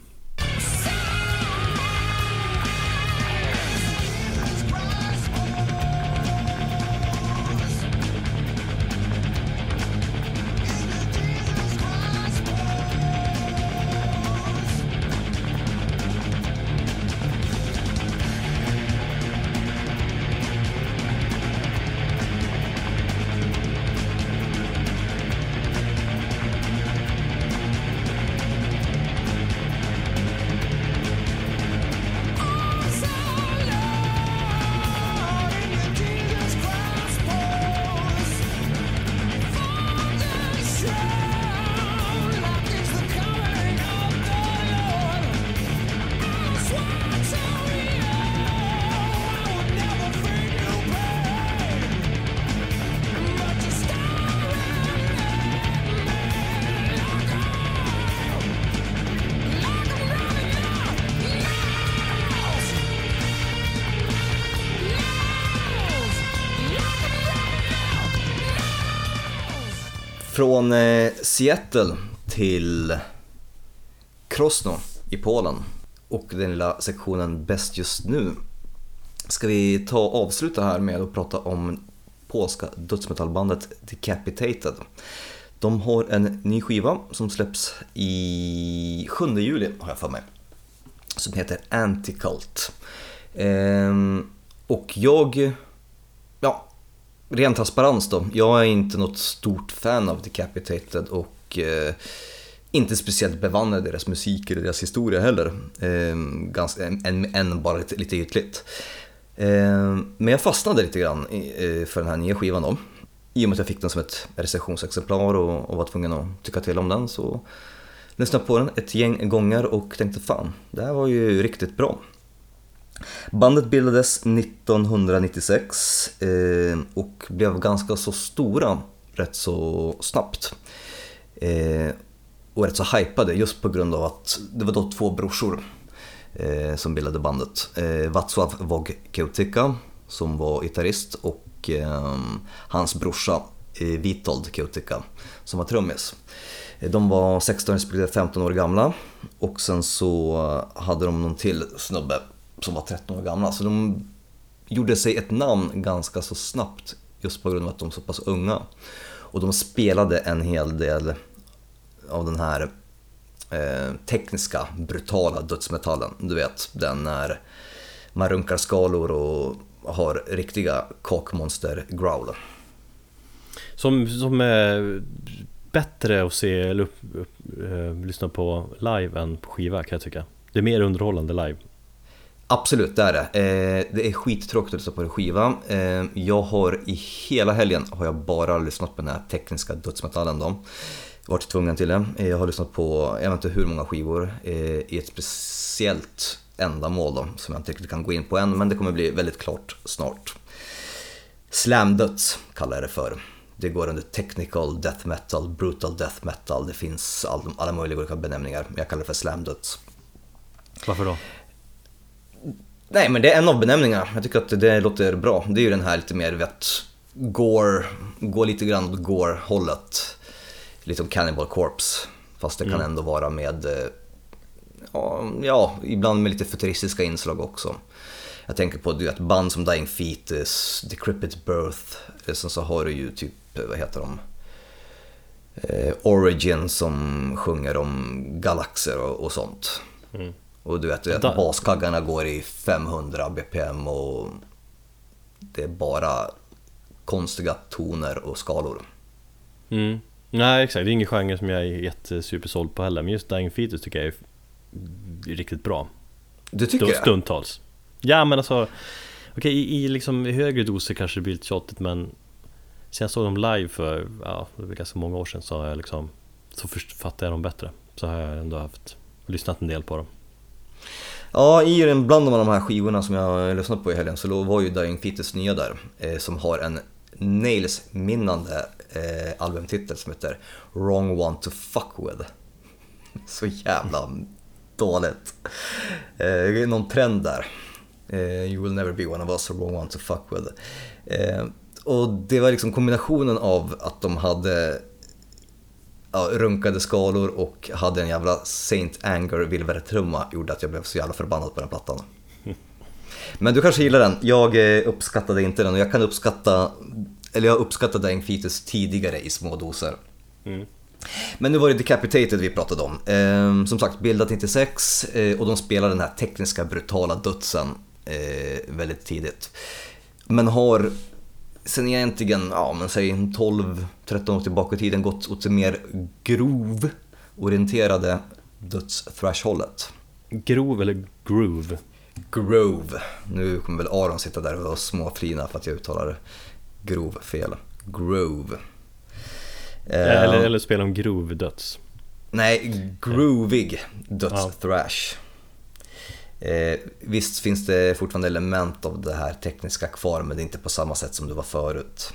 Från eh, Seattle till Krosno i Polen och den lilla sektionen Bäst just nu ska vi ta och avsluta här med att prata om polska dödsmetallbandet Decapitated. De har en ny skiva som släpps i 7 juli har jag för mig. Som heter Anticult. Ehm, och jag, ren transparens då. Jag är inte något stort fan av Decapitated och eh, inte speciellt bevandrad i deras musik eller deras historia heller. Eh, ganska, än, än bara lite, lite ytligt. Eh, men jag fastnade lite grann i, eh, för den här nya skivan då. I och med att jag fick den som ett recensionsexemplar och, och var tvungen att tycka till om den så lyssnade på den ett gäng gånger och tänkte fan, det här var ju riktigt bra. Bandet bildades 1996 eh, och blev ganska så stora rätt så snabbt. Eh, och rätt så hypade just på grund av att det var då två brorsor eh, som bildade bandet. Eh, Václav Vog Keutika som var gitarrist och eh, hans brorsa eh, Witold som var trummis. Eh, de var 16 respektive 15 år gamla och sen så hade de någon till snubbe som var 13 år gamla. Så de gjorde sig ett namn ganska så snabbt just på grund av att de var så pass unga. Och de spelade en hel del av den här eh, tekniska, brutala dödsmetallen. Du vet, den när man runkar skalor och har riktiga kakmonster-growl. Som, som är bättre att se eller upp, upp, upp, lyssna på live än på skiva kan jag tycka. Det är mer underhållande live. Absolut, det är det. Eh, det är skittråkigt att lyssna på en skiva. Eh, jag har i hela helgen har jag bara lyssnat på den här tekniska dödsmetallen då. Varit tvungen till det. Eh, Jag har lyssnat på, jag vet inte hur många skivor, eh, i ett speciellt ändamål då, som jag inte riktigt kan gå in på än, men det kommer bli väldigt klart snart. Slamdöds kallar jag det för. Det går under technical death metal, brutal death metal, det finns all, alla möjliga olika benämningar, jag kallar det för slamdöds. Varför då? Nej men det är en av benämningarna, jag tycker att det låter bra. Det är ju den här lite mer vet, gore, går lite grann åt gore-hållet. Lite som Cannibal Corpse. Fast det kan ändå vara med, eh, ja, ibland med lite futuristiska inslag också. Jag tänker på du vet, band som Dying Fetus, Decrepit Birth, eh, sen så har du ju typ, eh, vad heter de? Eh, Origin som sjunger om galaxer och, och sånt. Mm. Och du vet, du vet Da- baskaggarna går i 500 bpm och det är bara konstiga toner och skalor. Mm. Nej exakt, det är ingen genre som jag är jättesupersåld på heller Men just Dying Fetus tycker jag är riktigt bra Du tycker det? Stundtals Ja men alltså Okej i, i liksom i högre doser kanske det blir lite tjatigt men Sen jag såg dem live för, ja det var ganska många år sedan så har jag liksom Så fattade jag dem bättre Så har jag ändå haft Lyssnat en del på dem Ja, i den, bland de här skivorna som jag lyssnade på i helgen så var ju Dying Fetus nya där. Eh, som har en Nails-minnande eh, albumtitel som heter Wrong One To Fuck With. Så jävla dåligt. Eh, det är någon trend där. Eh, you will never be one of us, a wrong one to fuck with. Eh, och det var liksom kombinationen av att de hade ja, runkade skalor och hade en jävla Saint Anger virveltrumma gjorde att jag blev så jävla förbannad på den plattan. Men du kanske gillar den, jag eh, uppskattade inte den och jag kan uppskatta, eller jag uppskattade Dying Fetus tidigare i små doser. Mm. Men nu var det Decapitated vi pratade om. Ehm, som sagt, bildat 96 eh, och de spelar den här tekniska brutala dödsen eh, väldigt tidigt. Men har sen egentligen, ja men säg 12-13 år tillbaka i tiden gått åt det mer grov-orienterade döds-thrash-hållet. Grov eller groove? Grove. Nu kommer väl Aron sitta där och småflina för att jag uttalar grov fel. Grove. Eller, Ehm, eller spela om grov döds Nej, groovig döds-thrash. Eh, visst finns det fortfarande element av det här tekniska kvar men det är inte på samma sätt som det var förut.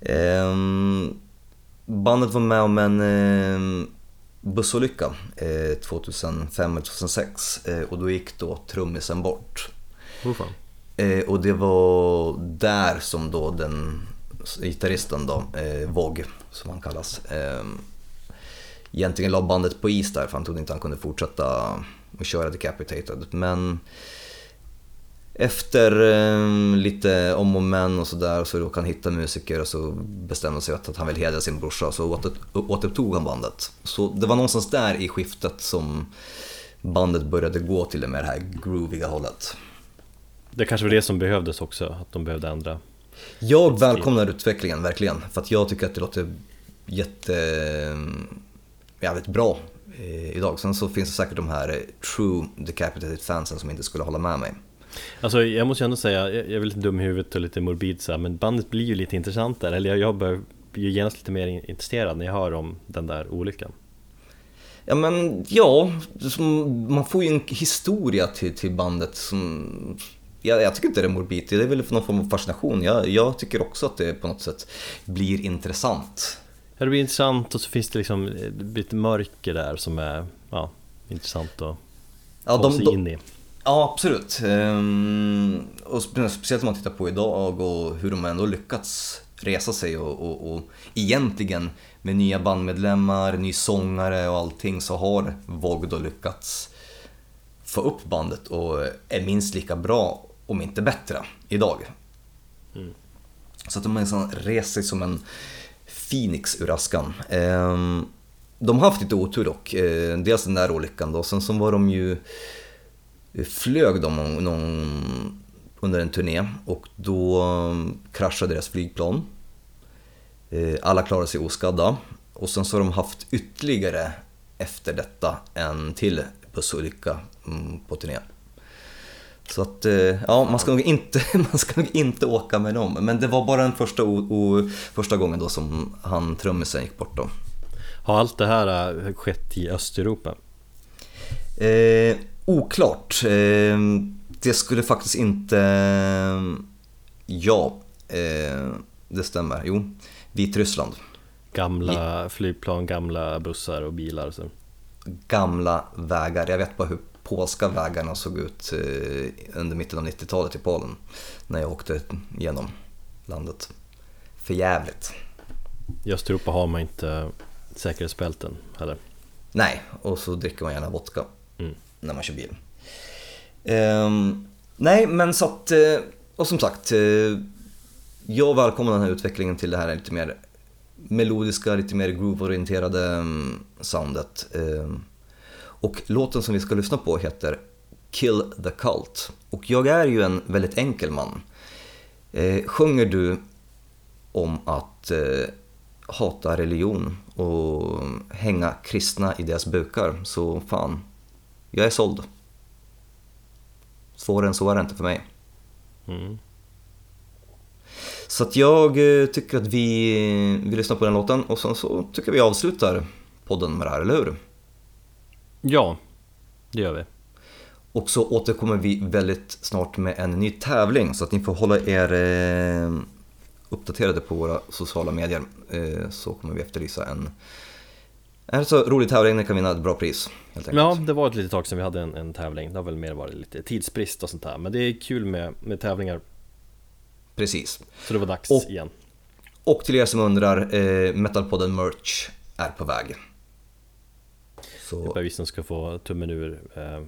Ehm, bandet var med om en eh, bussolycka eh, 2005 eller 2006 eh, och då gick då trummisen bort. Oh. Eh, och det var där som då den gitarristen då, eh, Vog som han kallas, eh, egentligen la bandet på is där för han trodde inte han kunde fortsätta att köra Decapitated. Men efter eh, lite om och men och sådär så råkade han hitta musiker och så bestämde sig att han vill hedra sin brorsa så åter, återupptog han bandet. Så det var någonstans där i skiftet som bandet började gå till det med det här grooviga hållet. Det kanske var det som behövdes också, att de behövde ändra Jag välkomnar utvecklingen verkligen för att jag tycker att det låter jätte, jävligt bra idag. Sen så finns det säkert de här eh, true decapitated fansen som inte skulle hålla med mig. Alltså jag måste ju ändå säga, jag är lite dum i huvudet och lite morbid så här, men bandet blir ju lite intressantare, eller jag, börjar bli genast lite mer in- intresserad när jag hör om den där olyckan Ja men ja, man får ju en historia till, till bandet som... Jag, jag tycker inte det är morbid, det är väl någon form av fascination. Jag, jag tycker också att det på något sätt blir intressant. Ja det blir intressant och så finns det liksom eh, ett mörker där som är ja, intressant att Ja, ta sig de, in i Ja, absolut. Ehm, och spe- speciellt om man tittar på idag och hur de ändå lyckats resa sig och, och, och egentligen med nya bandmedlemmar, ny sångare och allting så har Vogue då lyckats få upp bandet och är minst lika bra, om inte bättre, idag. Så att de liksom rest sig som en Phoenix ur askan. Ehm, de har haft lite otur dock. Ehm, dels den där olyckan då, sen så var de ju eh, flög de någon, någon, under en turné och då ehm, kraschade deras flygplan. Alla klarade sig oskadda och sen så har de haft ytterligare efter detta en till bussolycka mm, på turnén. Så att, eh, ja, man ska, nog inte, man ska nog inte åka med dem. Men det var bara den första, o, o, första gången då som han trummisen gick bort då. Har allt det här eh, skett i Östeuropa? Eh, oklart. Eh, det skulle faktiskt inte... Ja, eh, det stämmer. Jo, Vitryssland. Gamla flygplan, gamla bussar och bilar så. Gamla vägar. Jag vet bara hur polska vägarna såg ut eh, under mitten av 90-talet i Polen när jag åkte genom landet. För jävligt. I Östeuropa har man inte säkerhetsbälten heller. Nej, och så dricker man gärna vodka Mm. när man kör bil. Ehm, nej, men så att, eh, och som sagt, eh, jag välkomnar den här utvecklingen till det här lite mer melodiska, lite mer groove-orienterade mm, soundet. Ehm, och låten som vi ska lyssna på heter Kill the Cult. Och jag är ju en väldigt enkel man. Eh, sjunger du om att eh, hata religion och hänga kristna i deras bukar, så fan, jag är såld. Svårare än så är det inte för mig. Mm. Så att jag eh, tycker att vi, vi lyssnar på den låten och sen så tycker vi avslutar podden med det här, eller hur? Ja, det gör vi. Och så återkommer vi väldigt snart med en ny tävling så att ni får hålla er eh, uppdaterade på våra sociala medier. Eh, så kommer vi efterlysa en, en så rolig tävling, ni kan vinna ett bra pris. Helt enkelt. Ja, det var ett litet tag sedan vi hade en, en tävling. Det har väl mer varit lite tidsbrist och sånt där. Men det är kul med, med tävlingar. Precis. Så det var dags Och- igen. Och till er som undrar, eh, Metalpodden merch är på väg. Så Bara vi som ska få tummen ur eh,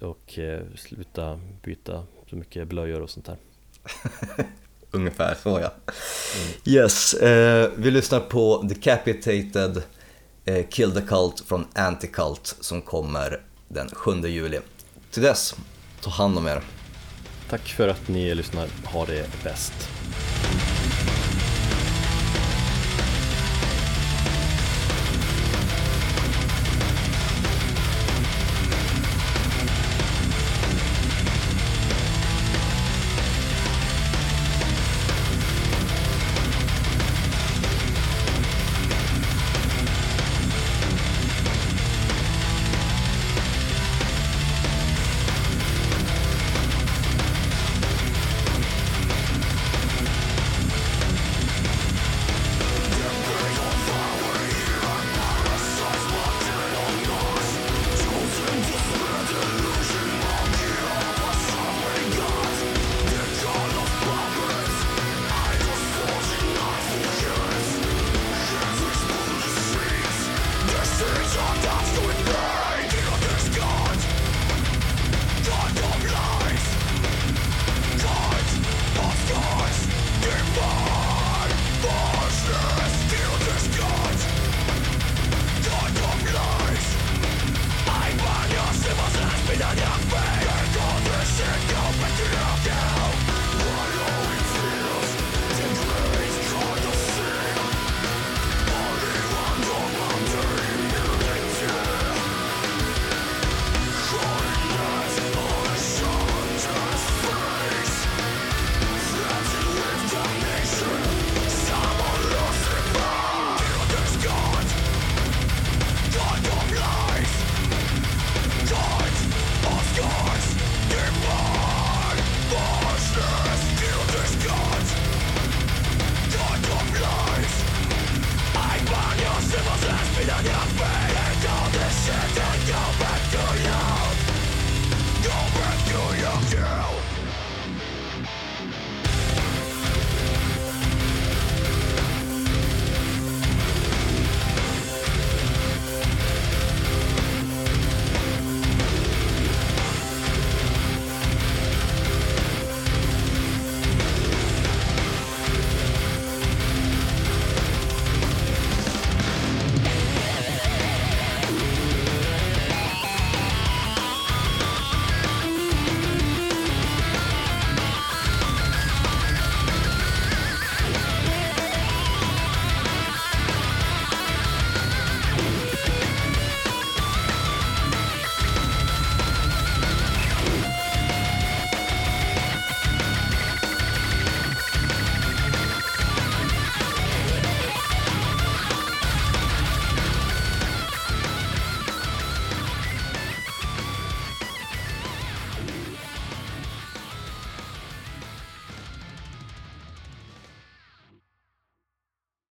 och eh, sluta byta så mycket blöjor och sånt där. ungefär så ja. Yes, eh, vi lyssnar på Decapitated eh, Kill the Cult från Anticult som kommer den 7 juli. Till dess, ta hand om er. Tack för att ni lyssnar. Ha det bäst.